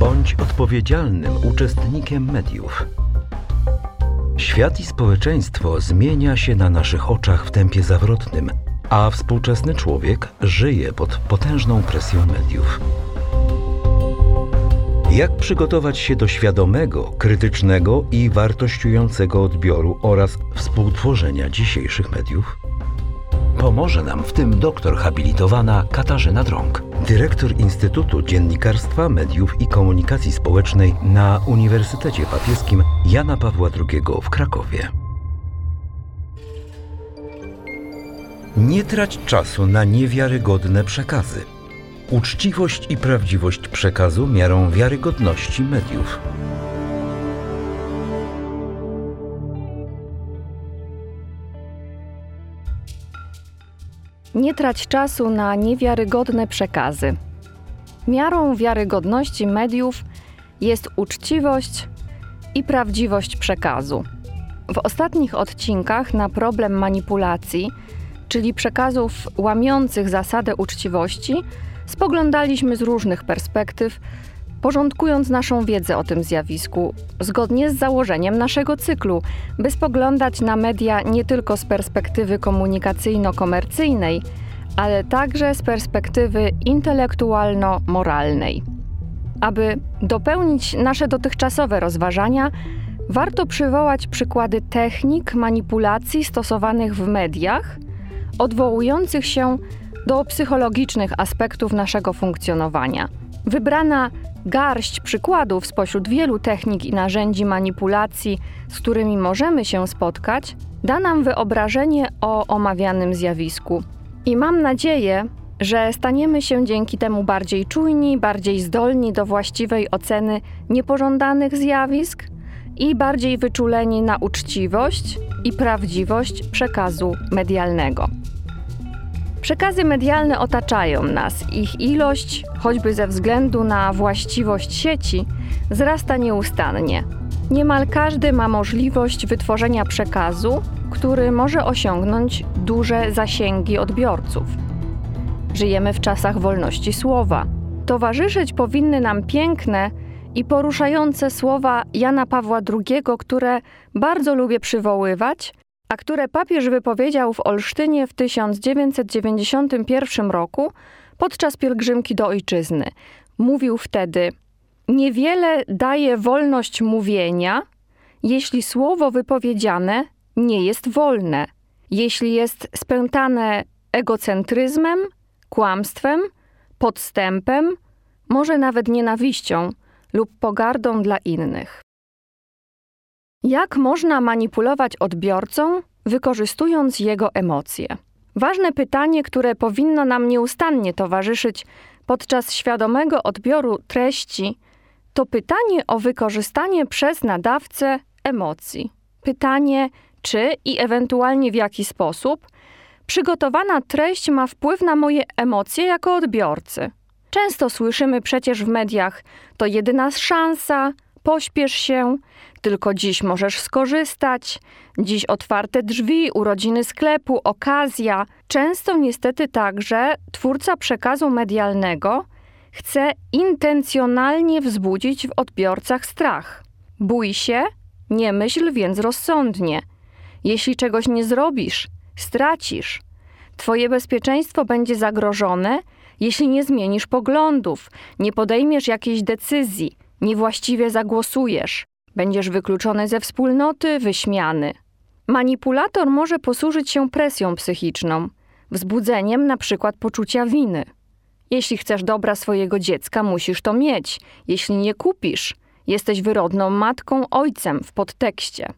Bądź odpowiedzialnym uczestnikiem mediów. Świat i społeczeństwo zmienia się na naszych oczach w tempie zawrotnym, a współczesny człowiek żyje pod potężną presją mediów. Jak przygotować się do świadomego, krytycznego i wartościującego odbioru oraz współtworzenia dzisiejszych mediów? Pomoże nam w tym doktor habilitowana Katarzyna Drąg, dyrektor Instytutu Dziennikarstwa, Mediów i Komunikacji Społecznej na Uniwersytecie Papieskim Jana Pawła II w Krakowie. Nie trać czasu na niewiarygodne przekazy. Uczciwość i prawdziwość przekazu miarą wiarygodności mediów. Nie trać czasu na niewiarygodne przekazy. Miarą wiarygodności mediów jest uczciwość i prawdziwość przekazu. W ostatnich odcinkach na problem manipulacji, czyli przekazów łamiących zasadę uczciwości, spoglądaliśmy z różnych perspektyw, porządkując naszą wiedzę o tym zjawisku, zgodnie z założeniem naszego cyklu, by spoglądać na media nie tylko z perspektywy komunikacyjno-komercyjnej, ale także z perspektywy intelektualno-moralnej. Aby dopełnić nasze dotychczasowe rozważania, warto przywołać przykłady technik manipulacji stosowanych w mediach, odwołujących się do psychologicznych aspektów naszego funkcjonowania. Wybrana garść przykładów spośród wielu technik i narzędzi manipulacji, z którymi możemy się spotkać, da nam wyobrażenie o omawianym zjawisku. I mam nadzieję, że staniemy się dzięki temu bardziej czujni, bardziej zdolni do właściwej oceny niepożądanych zjawisk i bardziej wyczuleni na uczciwość i prawdziwość przekazu medialnego. Przekazy medialne otaczają nas. Ich ilość, choćby ze względu na właściwość sieci, wzrasta nieustannie. Niemal każdy ma możliwość wytworzenia przekazu, który może osiągnąć duże zasięgi odbiorców. Żyjemy w czasach wolności słowa. Towarzyszyć powinny nam piękne i poruszające słowa Jana Pawła II, które bardzo lubię przywoływać, a które papież wypowiedział w Olsztynie w 1991 roku podczas pielgrzymki do ojczyzny. Mówił wtedy: Niewiele daje wolność mówienia, jeśli słowo wypowiedziane nie jest wolne, jeśli jest spętane egocentryzmem, kłamstwem, podstępem, może nawet nienawiścią lub pogardą dla innych. Jak można manipulować odbiorcą, wykorzystując jego emocje? Ważne pytanie, które powinno nam nieustannie towarzyszyć podczas świadomego odbioru treści, to pytanie o wykorzystanie przez nadawcę emocji. Pytanie, czy i ewentualnie w jaki sposób przygotowana treść ma wpływ na moje emocje jako odbiorcy. Często słyszymy przecież w mediach: to jedyna szansa, pośpiesz się, tylko dziś możesz skorzystać, dziś otwarte drzwi, urodziny sklepu, okazja. Często niestety także twórca przekazu medialnego chce intencjonalnie wzbudzić w odbiorcach strach. Bój się, nie myśl więc rozsądnie. Jeśli czegoś nie zrobisz, stracisz. Twoje bezpieczeństwo będzie zagrożone, jeśli nie zmienisz poglądów, nie podejmiesz jakiejś decyzji, niewłaściwie zagłosujesz. Będziesz wykluczony ze wspólnoty, wyśmiany. Manipulator może posłużyć się presją psychiczną, wzbudzeniem na przykład poczucia winy. Jeśli chcesz dobra swojego dziecka, musisz to mieć. Jeśli nie kupisz, jesteś wyrodną matką, ojcem w podtekście.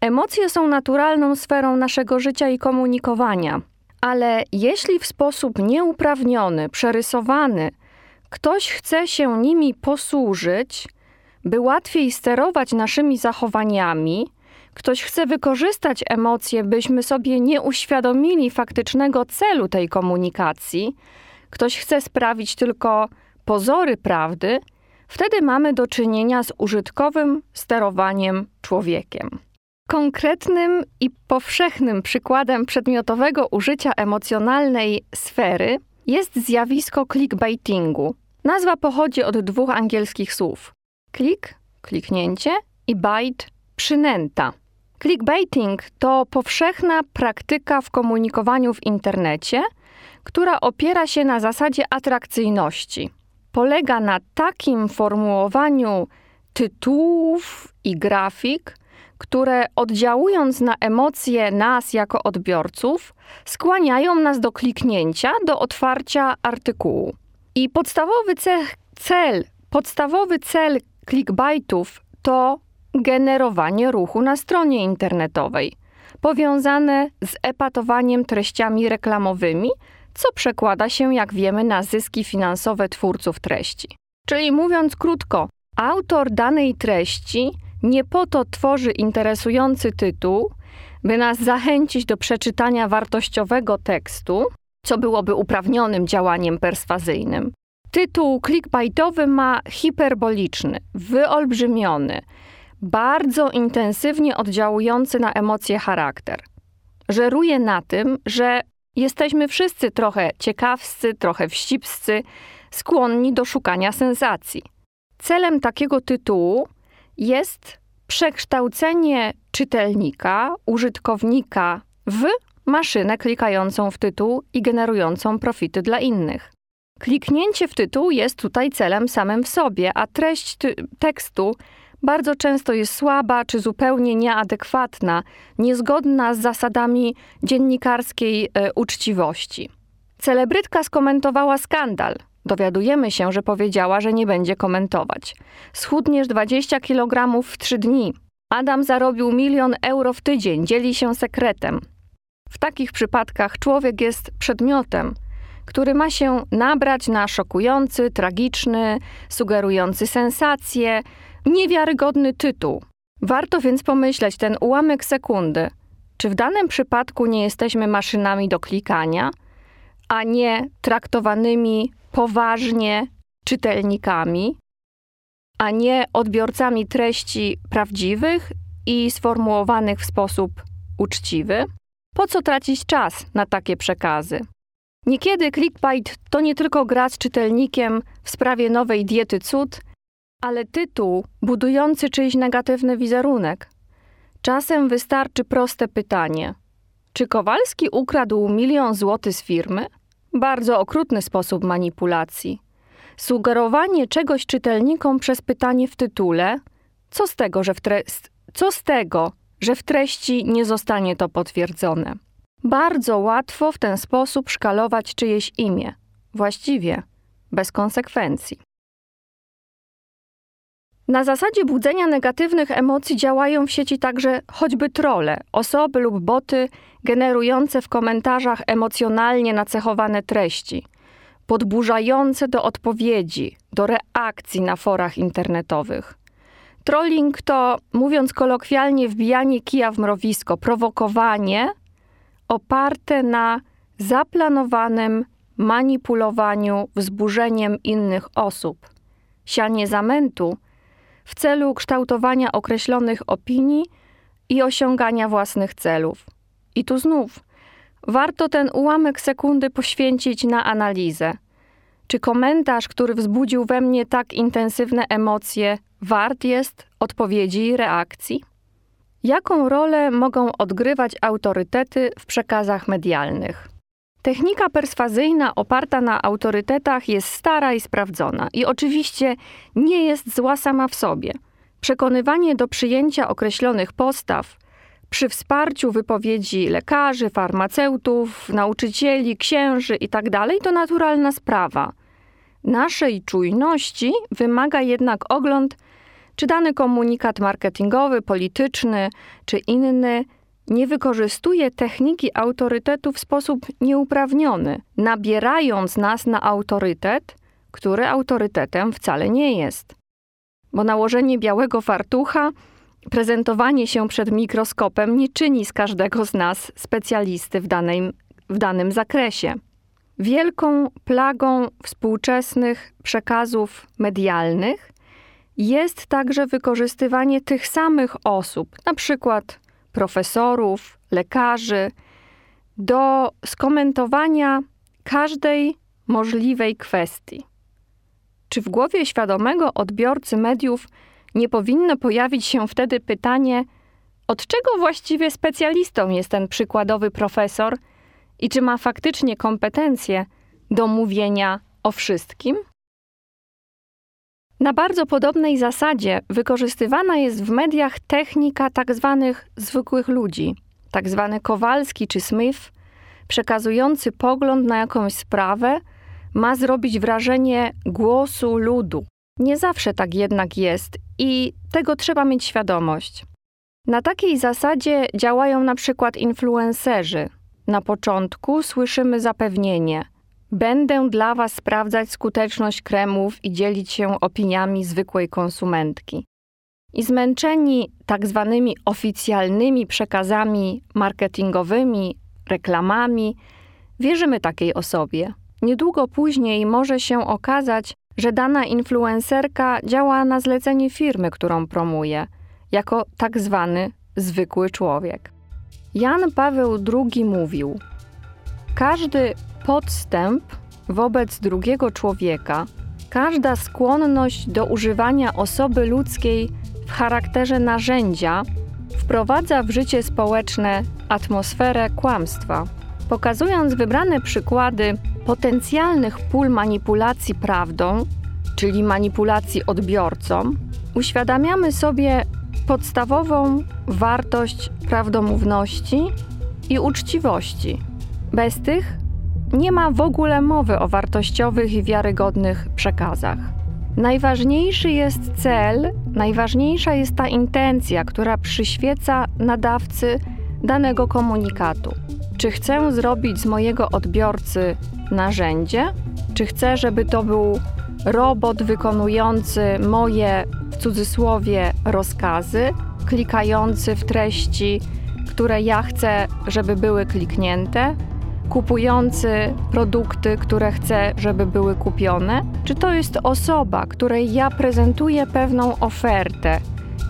Emocje są naturalną sferą naszego życia i komunikowania, ale jeśli w sposób nieuprawniony, przerysowany, ktoś chce się nimi posłużyć, by łatwiej sterować naszymi zachowaniami, ktoś chce wykorzystać emocje, byśmy sobie nie uświadomili faktycznego celu tej komunikacji, ktoś chce sprawić tylko pozory prawdy, wtedy mamy do czynienia z użytkowym sterowaniem człowiekiem. Konkretnym i powszechnym przykładem przedmiotowego użycia emocjonalnej sfery jest zjawisko clickbaitingu, Nazwa pochodzi od dwóch angielskich słów: klik, kliknięcie i bite, przynęta. Clickbaiting to powszechna praktyka w komunikowaniu w internecie, która opiera się na zasadzie atrakcyjności. Polega na takim formułowaniu tytułów i grafik, które oddziałując na emocje nas jako odbiorców, skłaniają nas do kliknięcia, do otwarcia artykułu. I podstawowy cel, cel podstawowy cel clickbaitów to generowanie ruchu na stronie internetowej, powiązane z epatowaniem treściami reklamowymi, co przekłada się, jak wiemy, na zyski finansowe twórców treści. Czyli mówiąc krótko, autor danej treści nie po to tworzy interesujący tytuł, by nas zachęcić do przeczytania wartościowego tekstu, co byłoby uprawnionym działaniem perswazyjnym. Tytuł clickbaitowy ma hiperboliczny, wyolbrzymiony, bardzo intensywnie oddziałujący na emocje charakter. Żeruje na tym, że jesteśmy wszyscy trochę ciekawscy, trochę wścibscy, skłonni do szukania sensacji. Celem takiego tytułu jest przekształcenie czytelnika, użytkownika w maszynę klikającą w tytuł i generującą profity dla innych. Kliknięcie w tytuł jest tutaj celem samym w sobie, a treść tekstu bardzo często jest słaba czy zupełnie nieadekwatna, niezgodna z zasadami dziennikarskiej e, uczciwości. Celebrytka skomentowała skandal. Dowiadujemy się, że powiedziała, że nie będzie komentować. Schudniesz 20 kg w 3 dni. Adam zarobił milion euro w tydzień, dzieli się sekretem. W takich przypadkach człowiek jest przedmiotem, który ma się nabrać na szokujący, tragiczny, sugerujący sensację, niewiarygodny tytuł. Warto więc pomyśleć ten ułamek sekundy, czy w danym przypadku nie jesteśmy maszynami do klikania, a nie traktowanymi poważnie czytelnikami, a nie odbiorcami treści prawdziwych i sformułowanych w sposób uczciwy? Po co tracić czas na takie przekazy? Niekiedy clickbait to nie tylko gra z czytelnikiem w sprawie nowej diety cud, ale tytuł budujący czyjś negatywny wizerunek. Czasem wystarczy proste pytanie: czy Kowalski ukradł milion złotych z firmy? Bardzo okrutny sposób manipulacji. Sugerowanie czegoś czytelnikom przez pytanie w tytule, co z tego, że w, tre- co z tego, że w treści nie zostanie to potwierdzone. Bardzo łatwo w ten sposób szkalować czyjeś imię, właściwie bez konsekwencji. Na zasadzie budzenia negatywnych emocji działają w sieci także choćby trole, osoby lub boty generujące w komentarzach emocjonalnie nacechowane treści, podburzające do odpowiedzi, do reakcji na forach internetowych. Trolling to, mówiąc kolokwialnie, wbijanie kija w mrowisko, prowokowanie oparte na zaplanowanym manipulowaniu wzburzeniem innych osób, sianie zamętu w celu kształtowania określonych opinii i osiągania własnych celów. I tu znów warto ten ułamek sekundy poświęcić na analizę. Czy komentarz, który wzbudził we mnie tak intensywne emocje, wart jest odpowiedzi i reakcji? Jaką rolę mogą odgrywać autorytety w przekazach medialnych? Technika perswazyjna oparta na autorytetach jest stara i sprawdzona i oczywiście nie jest zła sama w sobie. Przekonywanie do przyjęcia określonych postaw przy wsparciu wypowiedzi lekarzy, farmaceutów, nauczycieli, księży itd. Tak to naturalna sprawa. Naszej czujności wymaga jednak ogląd czy dany komunikat marketingowy, polityczny czy inny nie wykorzystuje techniki autorytetu w sposób nieuprawniony, nabierając nas na autorytet, który autorytetem wcale nie jest. Bo nałożenie białego fartucha, prezentowanie się przed mikroskopem nie czyni z każdego z nas specjalisty w, danej, w danym zakresie. Wielką plagą współczesnych przekazów medialnych jest także wykorzystywanie tych samych osób, na przykład profesorów, lekarzy, do skomentowania każdej możliwej kwestii. Czy w głowie świadomego odbiorcy mediów nie powinno pojawić się wtedy pytanie, od czego właściwie specjalistą jest ten przykładowy profesor i czy ma faktycznie kompetencje do mówienia o wszystkim? Na bardzo podobnej zasadzie wykorzystywana jest w mediach technika tak zwanych zwykłych ludzi, tak zwany Kowalski czy Smith, przekazujący pogląd na jakąś sprawę, ma zrobić wrażenie głosu ludu. Nie zawsze tak jednak jest i tego trzeba mieć świadomość. Na takiej zasadzie działają na przykład influencerzy. Na początku słyszymy zapewnienie: Będę dla Was sprawdzać skuteczność kremów i dzielić się opiniami zwykłej konsumentki. I zmęczeni tak zwanymi oficjalnymi przekazami marketingowymi, reklamami, wierzymy takiej osobie. Niedługo później może się okazać, że dana influencerka działa na zlecenie firmy, którą promuje, jako tak zwany zwykły człowiek. Jan Paweł II mówił: Każdy podstęp wobec drugiego człowieka, każda skłonność do używania osoby ludzkiej w charakterze narzędzia wprowadza w życie społeczne atmosferę kłamstwa. Pokazując wybrane przykłady potencjalnych pól manipulacji prawdą, czyli manipulacji odbiorcą, uświadamiamy sobie podstawową wartość prawdomówności i uczciwości. Bez tych nie ma w ogóle mowy o wartościowych i wiarygodnych przekazach. Najważniejszy jest cel, najważniejsza jest ta intencja, która przyświeca nadawcy danego komunikatu. Czy chcę zrobić z mojego odbiorcy narzędzie? Czy chcę, żeby to był robot wykonujący moje w cudzysłowie rozkazy, klikający w treści, które ja chcę, żeby były kliknięte? Kupujący produkty, które chcę, żeby były kupione? Czy to jest osoba, której ja prezentuję pewną ofertę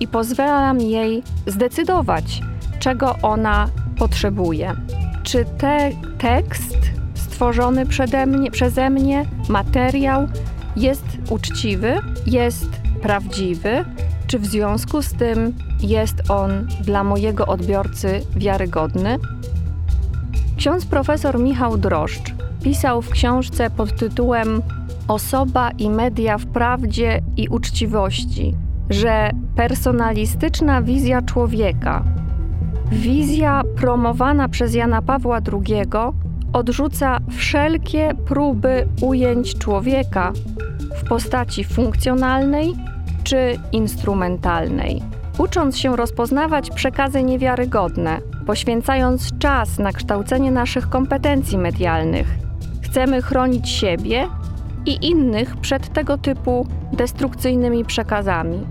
i pozwalam jej zdecydować, czego ona potrzebuje? Czy te tekst stworzony przede mnie, przeze mnie, materiał jest uczciwy, jest prawdziwy? Czy w związku z tym jest on dla mojego odbiorcy wiarygodny? Ksiądz profesor Michał Droszcz pisał w książce pod tytułem Osoba i media w prawdzie i uczciwości, że personalistyczna wizja człowieka, wizja promowana przez Jana Pawła II, odrzuca wszelkie próby ujęć człowieka w postaci funkcjonalnej czy instrumentalnej. Ucząc się rozpoznawać przekazy niewiarygodne, poświęcając czas na kształcenie naszych kompetencji medialnych, chcemy chronić siebie i innych przed tego typu destrukcyjnymi przekazami.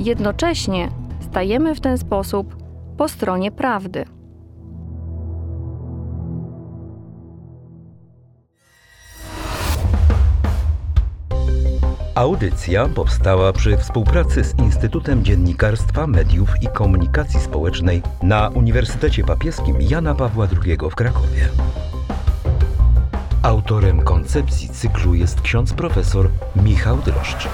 Jednocześnie stajemy w ten sposób po stronie prawdy. Audycja powstała przy współpracy z Instytutem Dziennikarstwa, Mediów i Komunikacji Społecznej na Uniwersytecie Papieskim Jana Pawła II w Krakowie. Autorem koncepcji cyklu jest ksiądz profesor Michał Droszcz.